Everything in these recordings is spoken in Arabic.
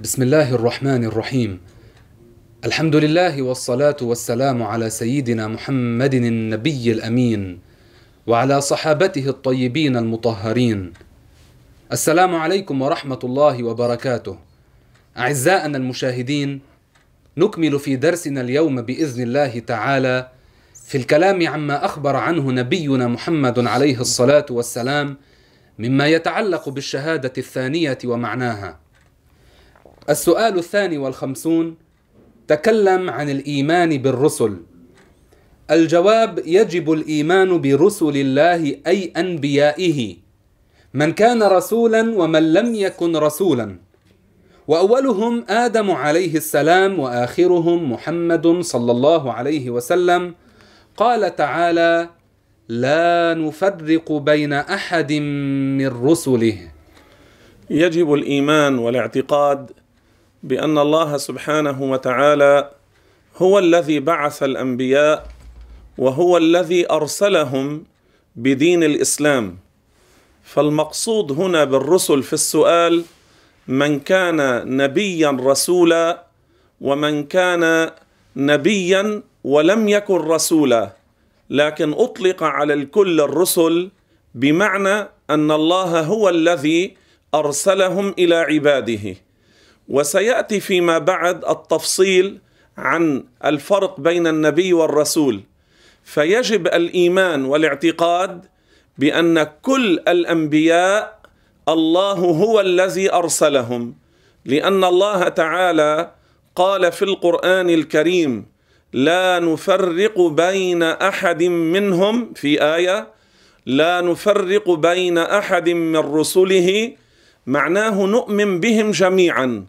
بسم الله الرحمن الرحيم الحمد لله والصلاة والسلام على سيدنا محمد النبي الأمين وعلى صحابته الطيبين المطهرين السلام عليكم ورحمة الله وبركاته أعزائنا المشاهدين نكمل في درسنا اليوم بإذن الله تعالى في الكلام عما أخبر عنه نبينا محمد عليه الصلاة والسلام مما يتعلق بالشهادة الثانية ومعناها السؤال الثاني والخمسون تكلم عن الإيمان بالرسل. الجواب يجب الإيمان برسل الله أي أنبيائه من كان رسولا ومن لم يكن رسولا. وأولهم آدم عليه السلام وآخرهم محمد صلى الله عليه وسلم. قال تعالى لا نفرق بين أحد من رسله. يجب الإيمان والاعتقاد بأن الله سبحانه وتعالى هو الذي بعث الأنبياء وهو الذي أرسلهم بدين الإسلام. فالمقصود هنا بالرسل في السؤال من كان نبيا رسولا ومن كان نبيا ولم يكن رسولا. لكن أطلق على الكل الرسل بمعنى أن الله هو الذي أرسلهم إلى عباده. وسيأتي فيما بعد التفصيل عن الفرق بين النبي والرسول. فيجب الإيمان والاعتقاد بأن كل الأنبياء الله هو الذي أرسلهم لأن الله تعالى قال في القرآن الكريم لا نفرق بين أحد منهم في آية لا نفرق بين أحد من رسله معناه نؤمن بهم جميعا.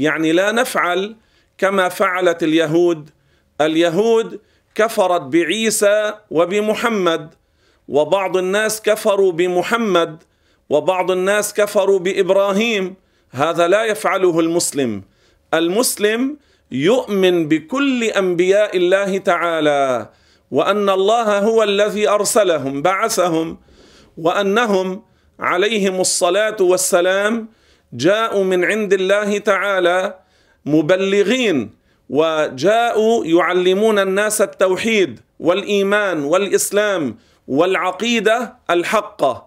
يعني لا نفعل كما فعلت اليهود. اليهود كفرت بعيسى وبمحمد وبعض الناس كفروا بمحمد وبعض الناس كفروا بإبراهيم. هذا لا يفعله المسلم. المسلم يؤمن بكل أنبياء الله تعالى وأن الله هو الذي أرسلهم بعثهم وأنهم عليهم الصلاة والسلام جاءوا من عند الله تعالى مبلغين وجاءوا يعلمون الناس التوحيد والإيمان والإسلام والعقيدة الحقة.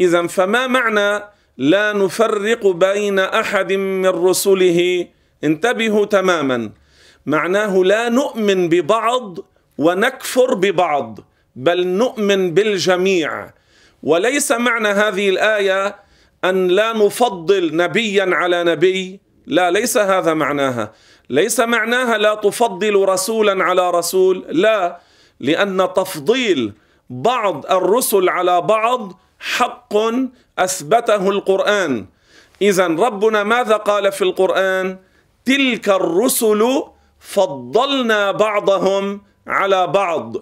إذا فما معنى لا نفرق بين أحد من رسله؟ انتبهوا تماما. معناه لا نؤمن ببعض ونكفر ببعض بل نؤمن بالجميع. وليس معنى هذه الآية أن لا نفضل نبيا على نبي. لا ليس هذا معناها. ليس معناها لا تفضل رسولا على رسول. لا لأن تفضيل بعض الرسل على بعض حق أثبته القرآن. اذا ربنا ماذا قال في القرآن؟ تلك الرسل فضلنا بعضهم على بعض.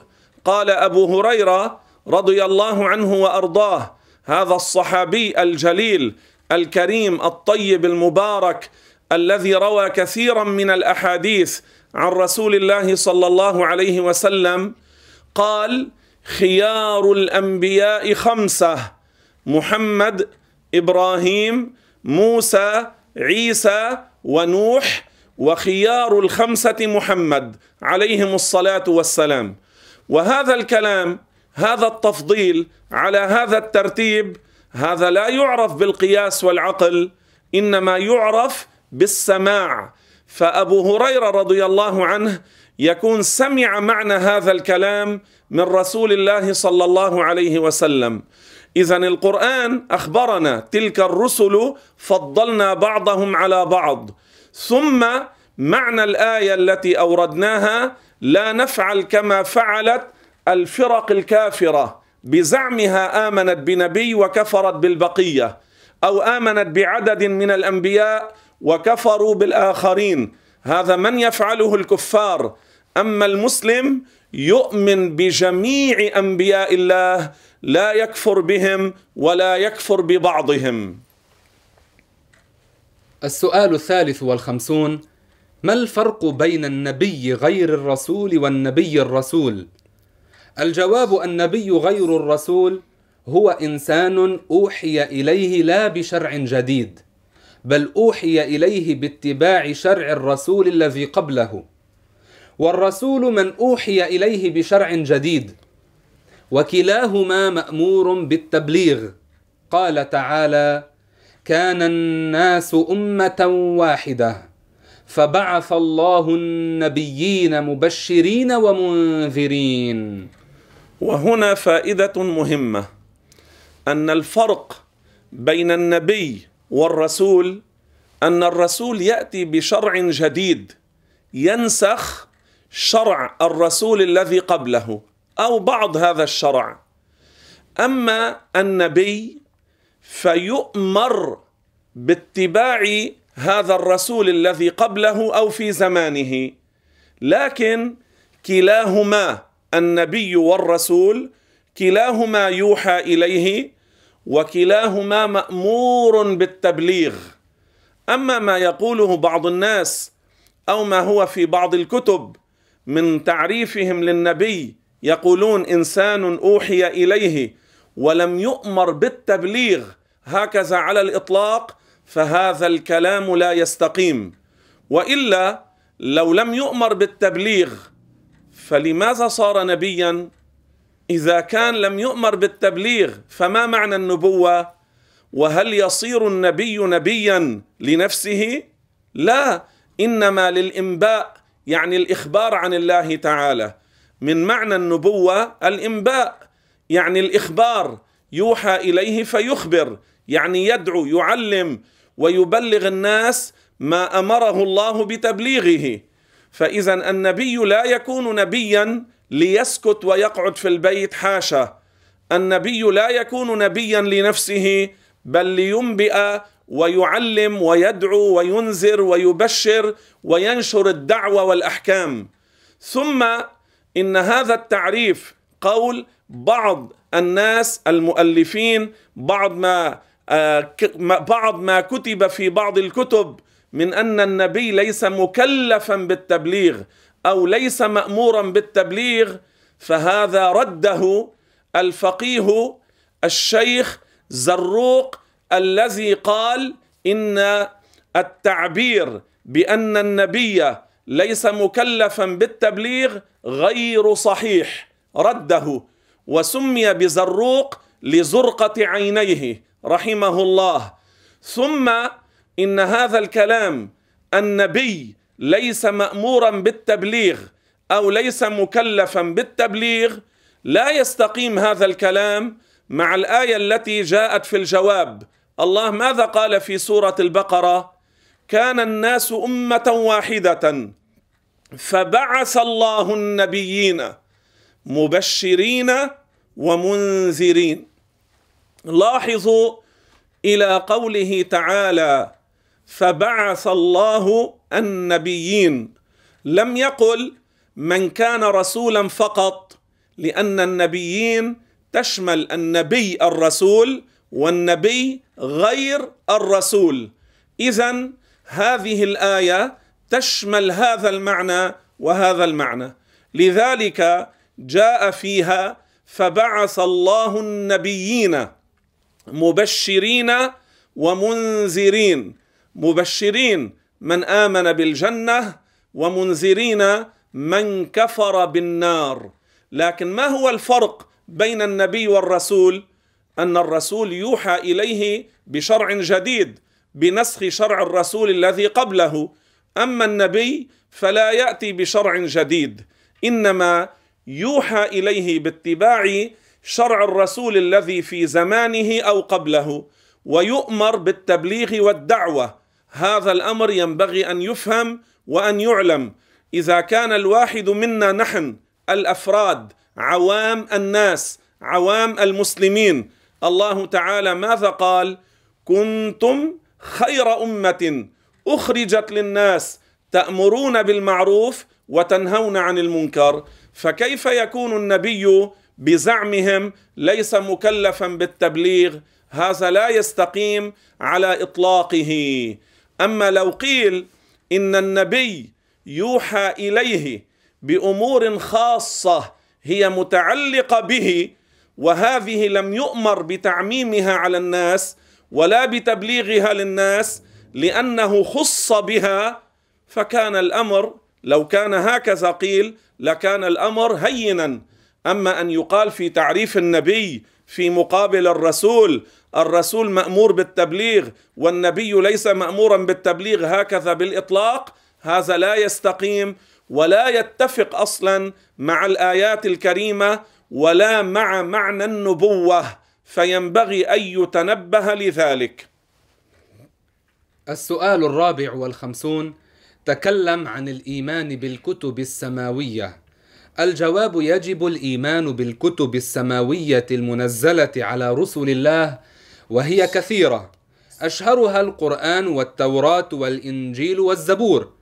قال أبو هريرة رضي الله عنه وأرضاه هذا الصحابي الجليل الكريم الطيب المبارك الذي روى كثيرا من الأحاديث عن رسول الله صلى الله عليه وسلم قال خيار الأنبياء خمسة محمد إبراهيم موسى عيسى ونوح وخيار الخمسة محمد عليهم الصلاة والسلام. وهذا الكلام هذا التفضيل على هذا الترتيب هذا لا يعرف بالقياس والعقل إنما يعرف بالسماع. فأبو هريرة رضي الله عنه يكون سمع معنى هذا الكلام من رسول الله صلى الله عليه وسلم. اذا القرآن أخبرنا تلك الرسل فضلنا بعضهم على بعض. ثم معنى الآية التي أوردناها لا نفعل كما فعلت الفرق الكافرة بزعمها آمنت بنبي وكفرت بالبقية أو آمنت بعدد من الأنبياء وكفروا بالآخرين. هذا من يفعله الكفار؟ أما المسلم يؤمن بجميع أنبياء الله لا يكفر بهم ولا يكفر ببعضهم. السؤال الثالث والخمسون ما الفرق بين النبي غير الرسول والنبي الرسول؟ الجواب النبي غير الرسول هو إنسان أوحي إليه لا بشرع جديد بل أوحي إليه باتباع شرع الرسول الذي قبله. والرسول من أوحي إليه بشرع جديد وكلاهما مأمور بالتبليغ. قال تعالى كان الناس أمة واحدة فبعث الله النبيين مبشرين ومنذرين. وهنا فائدة مهمة أن الفرق بين النبي والرسول أن الرسول يأتي بشرع جديد ينسخ شرع الرسول الذي قبله أو بعض هذا الشرع. أما النبي فيؤمر باتباع هذا الرسول الذي قبله أو في زمانه لكن كلاهما النبي والرسول كلاهما يوحى إليه وكلاهما مأمور بالتبليغ. أما ما يقوله بعض الناس أو ما هو في بعض الكتب من تعريفهم للنبي يقولون إنسان أوحي إليه ولم يؤمر بالتبليغ هكذا على الإطلاق فهذا الكلام لا يستقيم. وإلا لو لم يؤمر بالتبليغ فلماذا صار نبيا؟ إذا كان لم يؤمر بالتبليغ فما معنى النبوة؟ وهل يصير النبي نبيا لنفسه؟ لا إنما للإنباء يعني الإخبار عن الله تعالى. من معنى النبوة؟ الإنباء يعني الإخبار يوحى إليه فيخبر يعني يدعو يعلم ويبلغ الناس ما أمره الله بتبليغه. فاذا النبي لا يكون نبيا ليسكت ويقعد في البيت حاشا. النبي لا يكون نبيا لنفسه بل لينبئ ويعلم ويدعو وينذر ويبشر وينشر الدعوة والأحكام. ثم إن هذا التعريف قول بعض الناس المؤلفين بعض ما آه، بعض ما كتب في بعض الكتب من أن النبي ليس مكلفا بالتبليغ أو ليس مامورا بالتبليغ فهذا رده الفقيه الشيخ زروق الذي قال إن التعبير بأن النبي ليس مكلفا بالتبليغ غير صحيح رده. وسمي بزروق لزرقة عينيه رحمه الله. ثم إن هذا الكلام النبي ليس مأمورا بالتبليغ أو ليس مكلفا بالتبليغ لا يستقيم هذا الكلام مع الآية التي جاءت في الجواب. الله ماذا قال في سورة البقرة؟ كان الناس أمة واحدة فبعث الله النبيين مبشرين ومنذرين. لاحظوا إلى قوله تعالى فبعث الله النبيين. لم يقل من كان رسولا فقط لأن النبيين تشمل النبي الرسول والنبي غير الرسول. اذا هذه الآية تشمل هذا المعنى وهذا المعنى. لذلك جاء فيها فبعث الله النبيين مبشرين ومنذرين. مبشرين من آمن بالجنة ومنذرين من كفر بالنار. لكن ما هو الفرق بين النبي والرسول؟ أن الرسول يوحى إليه بشرع جديد بنسخ شرع الرسول الذي قبله. أما النبي فلا يأتي بشرع جديد إنما يوحى إليه باتباع شرع الرسول الذي في زمانه أو قبله ويؤمر بالتبليغ والدعوة. هذا الأمر ينبغي أن يفهم وأن يعلم. إذا كان الواحد منا نحن الأفراد عوام الناس عوام المسلمين الله تعالى ماذا قال؟ كنتم خير أمة أخرجت للناس تأمرون بالمعروف وتنهون عن المنكر فكيف يكون النبي بزعمهم ليس مكلفا بالتبليغ؟ هذا لا يستقيم على إطلاقه. أما لو قيل إن النبي يوحى إليه بأمور خاصة هي متعلقة به وهذه لم يؤمر بتعميمها على الناس ولا بتبليغها للناس لأنه خص بها فكان الأمر لو كان هكذا قيل لكان الأمر هينا. أما أن يقال في تعريف النبي في مقابل الرسول الرسول مأمور بالتبليغ والنبي ليس مأمورا بالتبليغ هكذا بالإطلاق هذا لا يستقيم ولا يتفق أصلا مع الآيات الكريمة ولا مع معنى النبوة فينبغي أن يتنبه لذلك. السؤال الرابع والخمسون تكلم عن الإيمان بالكتب السماوية. الجواب يجب الإيمان بالكتب السماوية المنزلة على رسل الله وهي كثيرة. أشهرها القرآن والتوراة والإنجيل والزبور.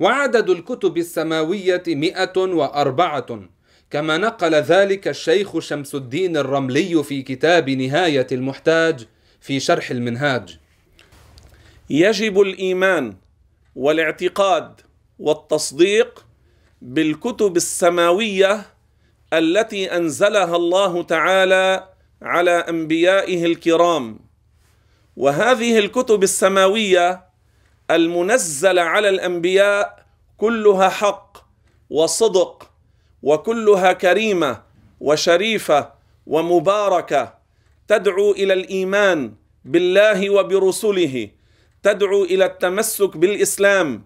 وعدد الكتب السماوية مئة وأربعة. كما نقل ذلك الشيخ شمس الدين الرملي في كتاب نهاية المحتاج في شرح المنهاج. يجب الإيمان والاعتقاد والتصديق بالكتب السماوية التي أنزلها الله تعالى على أنبيائه الكرام. وهذه الكتب السماوية المنزلة على الأنبياء كلها حق وصدق وكلها كريمة وشريفة ومباركة. تدعو إلى الإيمان بالله وبرسله. تدعو إلى التمسك بالإسلام.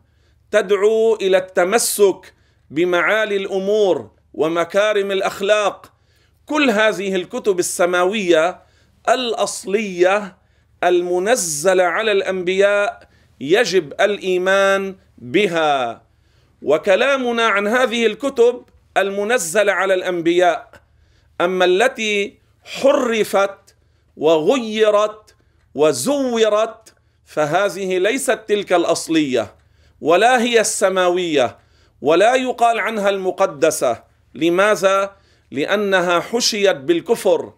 تدعو إلى التمسك بمعالي الأمور ومكارم الأخلاق. كل هذه الكتب السماوية الأصلية المنزلة على الأنبياء يجب الإيمان بها. وكلامنا عن هذه الكتب المنزلة على الأنبياء أما التي حرفت وغيرت وزورت فهذه ليست تلك الأصلية ولا هي السماوية ولا يقال عنها المقدسة. لماذا؟ لأنها حشيت بالكفر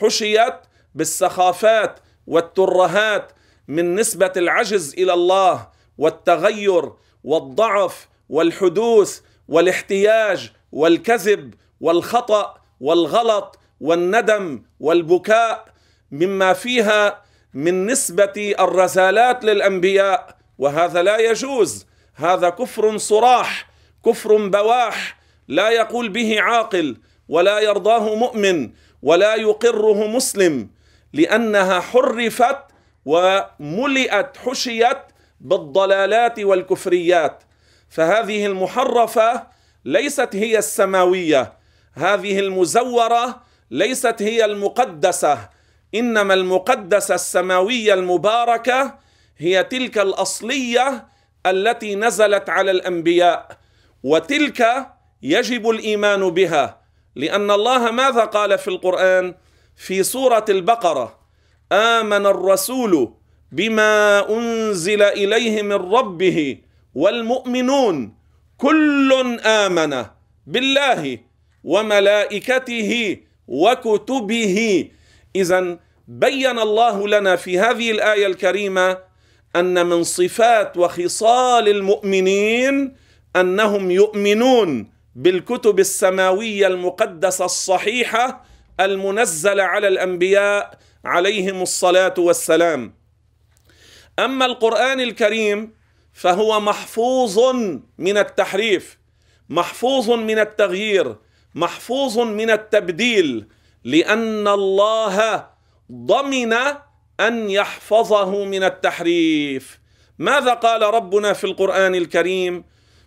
حشيت بالسخافات والترهات من نسبة العجز إلى الله والتغير والضعف والحدوث والاحتياج والكذب والخطأ والغلط والندم والبكاء مما فيها من نسبة الرسالات للأنبياء. وهذا لا يجوز هذا كفر صراح كفر بواح لا يقول به عاقل. ولا يرضاه مؤمن ولا يقره مسلم لأنها حرفت وملئت حشيت بالضلالات والكفريات. فهذه المحرفة ليست هي السماوية هذه المزورة ليست هي المقدسة. إنما المقدسة السماوية المباركة هي تلك الأصلية التي نزلت على الأنبياء وتلك يجب الإيمان بها. لأن الله ماذا قال في القرآن؟ في سورة البقرة آمن الرسول بما أنزل إليه من ربه والمؤمنون كل آمن بالله وملائكته وكتبه. اذا بين الله لنا في هذه الآية الكريمة أن من صفات وخصال المؤمنين أنهم يؤمنون. بالكتب السماوية المقدسة الصحيحة المنزلة على الأنبياء عليهم الصلاة والسلام. أما القرآن الكريم فهو محفوظ من التحريف محفوظ من التغيير محفوظ من التبديل لأن الله ضمن أن يحفظه من التحريف. ماذا قال ربنا في القرآن الكريم؟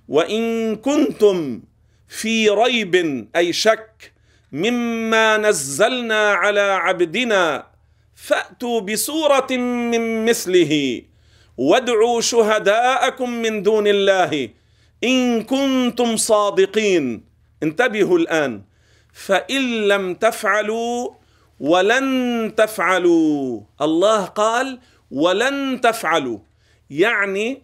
وإن كنتم في ريب أي شك مما نزلنا على عبدنا فأتوا بسوره من مثله وادعوا شهداءكم من دون الله إن كنتم صادقين. انتبهوا الآن. فإن لم تفعلوا ولن تفعلوا. الله قال ولن تفعلوا يعني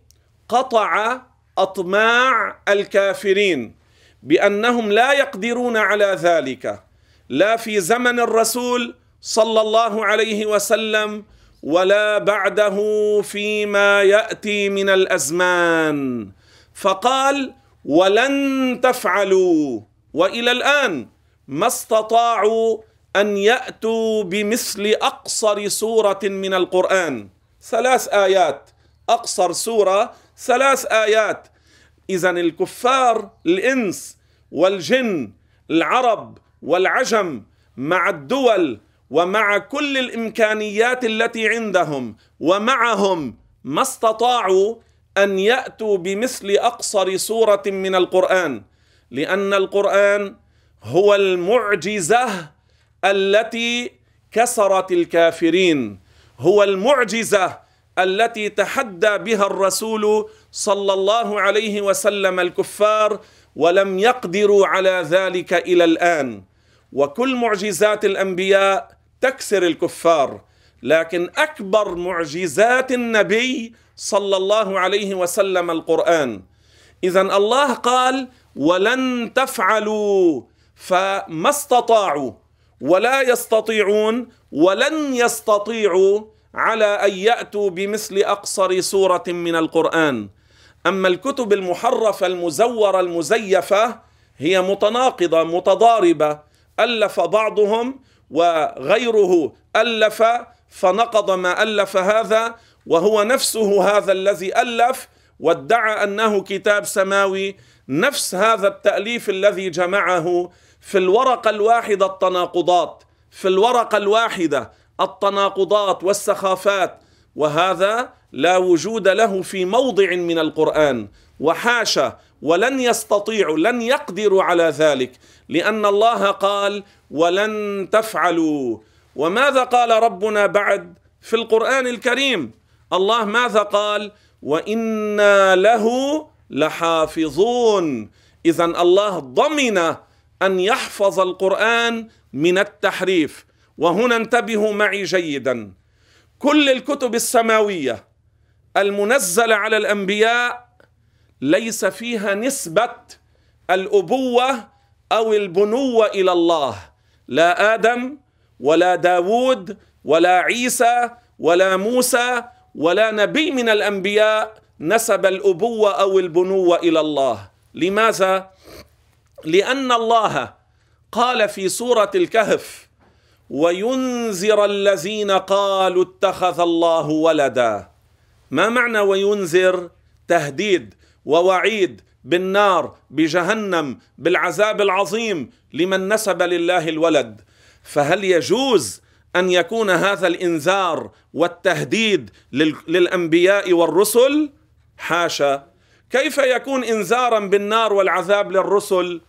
قطع أطماع الكافرين. بأنهم لا يقدرون على ذلك. لا في زمن الرسول صلى الله عليه وسلم ولا بعده فيما يأتي من الأزمان. فقال ولن تفعلوا. وإلى الآن ما استطاعوا أن يأتوا بمثل أقصر سورة من القرآن. ثلاث آيات. أقصر سورة ثلاث آيات. اذا الكفار الإنس والجن العرب والعجم مع الدول ومع كل الإمكانيات التي عندهم ومعهم ما استطاعوا أن يأتوا بمثل أقصر سورة من القرآن لأن القرآن هو المعجزة التي كسرت الكافرين هو المعجزة التي تحدى بها الرسول صلى الله عليه وسلم الكفار ولم يقدروا على ذلك إلى الآن. وكل معجزات الأنبياء تكسر الكفار لكن أكبر معجزات النبي صلى الله عليه وسلم القرآن. اذا الله قال ولن تفعلوا فما استطاعوا ولا يستطيعون ولن يستطيعوا على أن يأتوا بمثل أقصر سورة من القرآن. أما الكتب المحرفة المزورة المزيفة هي متناقضة متضاربة. ألف بعضهم وغيره ألف فنقض ما ألف هذا وهو نفسه هذا الذي ألف وادعى أنه كتاب سماوي. نفس هذا التأليف الذي جمعه في الورقه الواحده التناقضات. في الورقه الواحدة التناقضات والسخافات وهذا لا وجود له في موضع من القرآن. وحاشا ولن يستطيعوا لن يقدروا على ذلك لأن الله قال ولن تفعلوا. وماذا قال ربنا بعد في القرآن الكريم؟ الله ماذا قال؟ وإنا له لحافظون. اذا الله ضمن أن يحفظ القرآن من التحريف. وهنا انتبهوا معي جيدا. كل الكتب السماوية المنزلة على الأنبياء ليس فيها نسبة الأبوة أو البنوة إلى الله. لا آدم ولا داود ولا عيسى ولا موسى ولا نبي من الأنبياء نسب الأبوة أو البنوة إلى الله. لماذا؟ لأن الله قال في سورة الكهف وينذر الذين قالوا اتخذ الله ولدا. ما معنى وينذر؟ تهديد ووعيد بالنار بجهنم بالعذاب العظيم لمن نسب لله الولد. فهل يجوز أن يكون هذا الإنذار والتهديد للأنبياء والرسل؟ حاشا. كيف يكون إنذارا بالنار والعذاب للرسل؟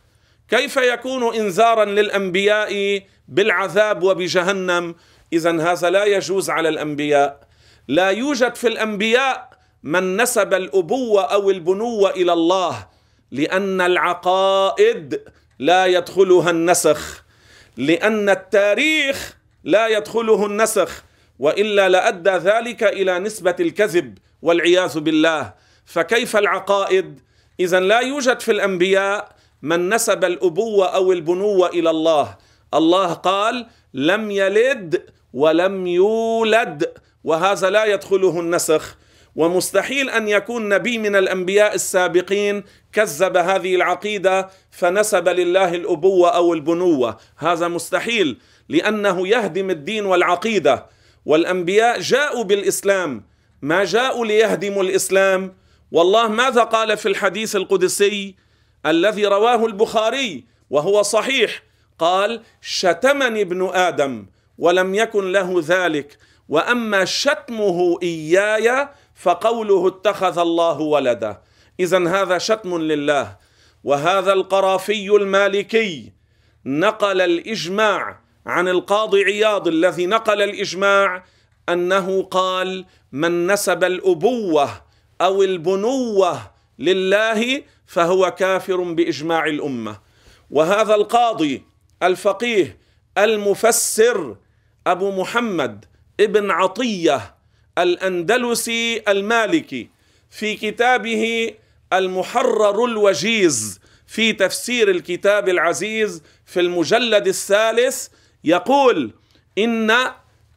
كيف يكون إنذارا للأنبياء بالعذاب وبجهنم. اذا هذا لا يجوز على الأنبياء. لا يوجد في الأنبياء من نسب الأبوة أو البنوة إلى الله لأن العقائد لا يدخلها النسخ لأن التاريخ لا يدخله النسخ وإلا لأدى ذلك إلى نسبة الكذب والعياذ بالله. فكيف العقائد؟ اذا لا يوجد في الأنبياء من نسب الأبوة أو البنوة إلى الله. الله قال لم يلد ولم يولد وهذا لا يدخله النسخ. ومستحيل أن يكون نبي من الأنبياء السابقين كذب هذه العقيدة فنسب لله الأبوة أو البنوة. هذا مستحيل لأنه يهدم الدين والعقيدة. والأنبياء جاءوا بالإسلام. ما جاءوا ليهدموا الإسلام. والله ماذا قال في الحديث القدسي الذي رواه البخاري وهو صحيح؟ قال شتمني ابن آدم ولم يكن له ذلك وأما شتمه إياي فقوله اتخذ الله ولدا. اذا هذا شتم لله. وهذا القرافي المالكي نقل الإجماع عن القاضي عياض الذي نقل الإجماع أنه قال من نسب الأبوة أو البنوة لله فهو كافر بإجماع الأمة. وهذا القاضي الفقيه المفسر أبو محمد ابن عطية الأندلسي المالكي في كتابه المحرر الوجيز في تفسير الكتاب العزيز في المجلد الثالث يقول إن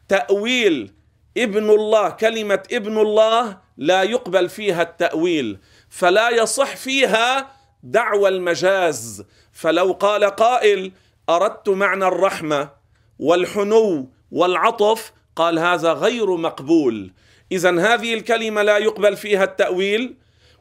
تأويل ابن الله كلمة ابن الله لا يقبل فيها التأويل فلا يصح فيها دعوى المجاز فلو قال قائل أردت معنى الرحمة والحنو والعطف قال هذا غير مقبول. اذا هذه الكلمة لا يقبل فيها التأويل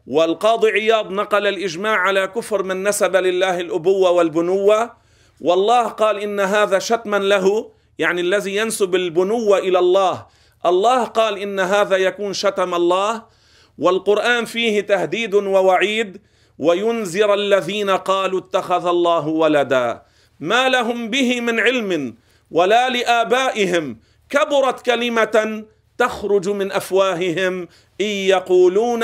والقاضي عياض نقل الإجماع على كفر من نسب لله الأبوة والبنوة. والله قال إن هذا شتما له يعني الذي ينسب البنوة إلى الله. الله قال إن هذا يكون شتم الله. والقرآن فيه تهديد ووعيد وينذر الذين قالوا اتخذ الله ولدا. ما لهم به من علم ولا لآبائهم. كبرت كلمة تخرج من أفواههم. إن يقولون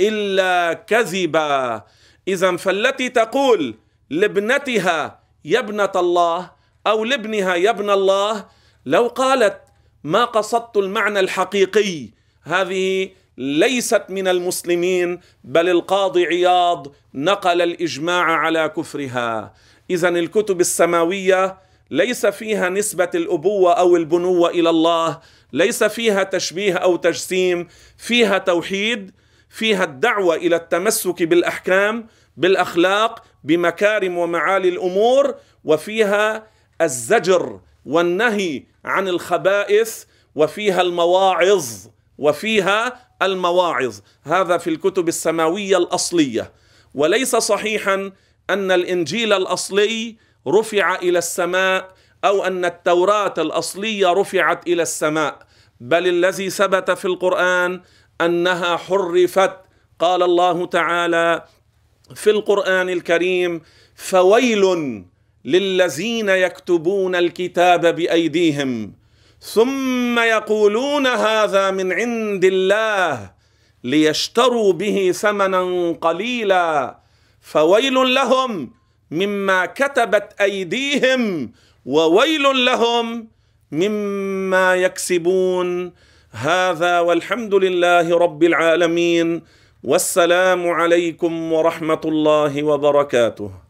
إلا كذبا. اذا فالتي تقول لابنتها يا ابنة الله أو لابنها يا ابن الله لو قالت ما قصدت المعنى الحقيقي هذه ليست من المسلمين بل القاضي عياض نقل الإجماع على كفرها. اذا الكتب السماوية ليس فيها نسبة الأبوة أو البنوة إلى الله ليس فيها تشبيه أو تجسيم فيها توحيد فيها الدعوة إلى التمسك بالأحكام بالأخلاق بمكارم ومعالي الأمور وفيها الزجر والنهي عن الخبائث وفيها المواعظ وفيها المواعظ. هذا في الكتب السماوية الأصلية. وليس صحيحا أن الإنجيل الأصلي رفع إلى السماء أو أن التوراة الأصلية رفعت إلى السماء. بل الذي ثبت في القرآن أنها حرفت. قال الله تعالى في القرآن الكريم فويل للذين يكتبون الكتاب بأيديهم ثم يقولون هذا من عند الله ليشتروا به ثمنا قليلا. فويل لهم مما كتبت أيديهم وويل لهم مما يكسبون. هذا والحمد لله رب العالمين. والسلام عليكم ورحمة الله وبركاته.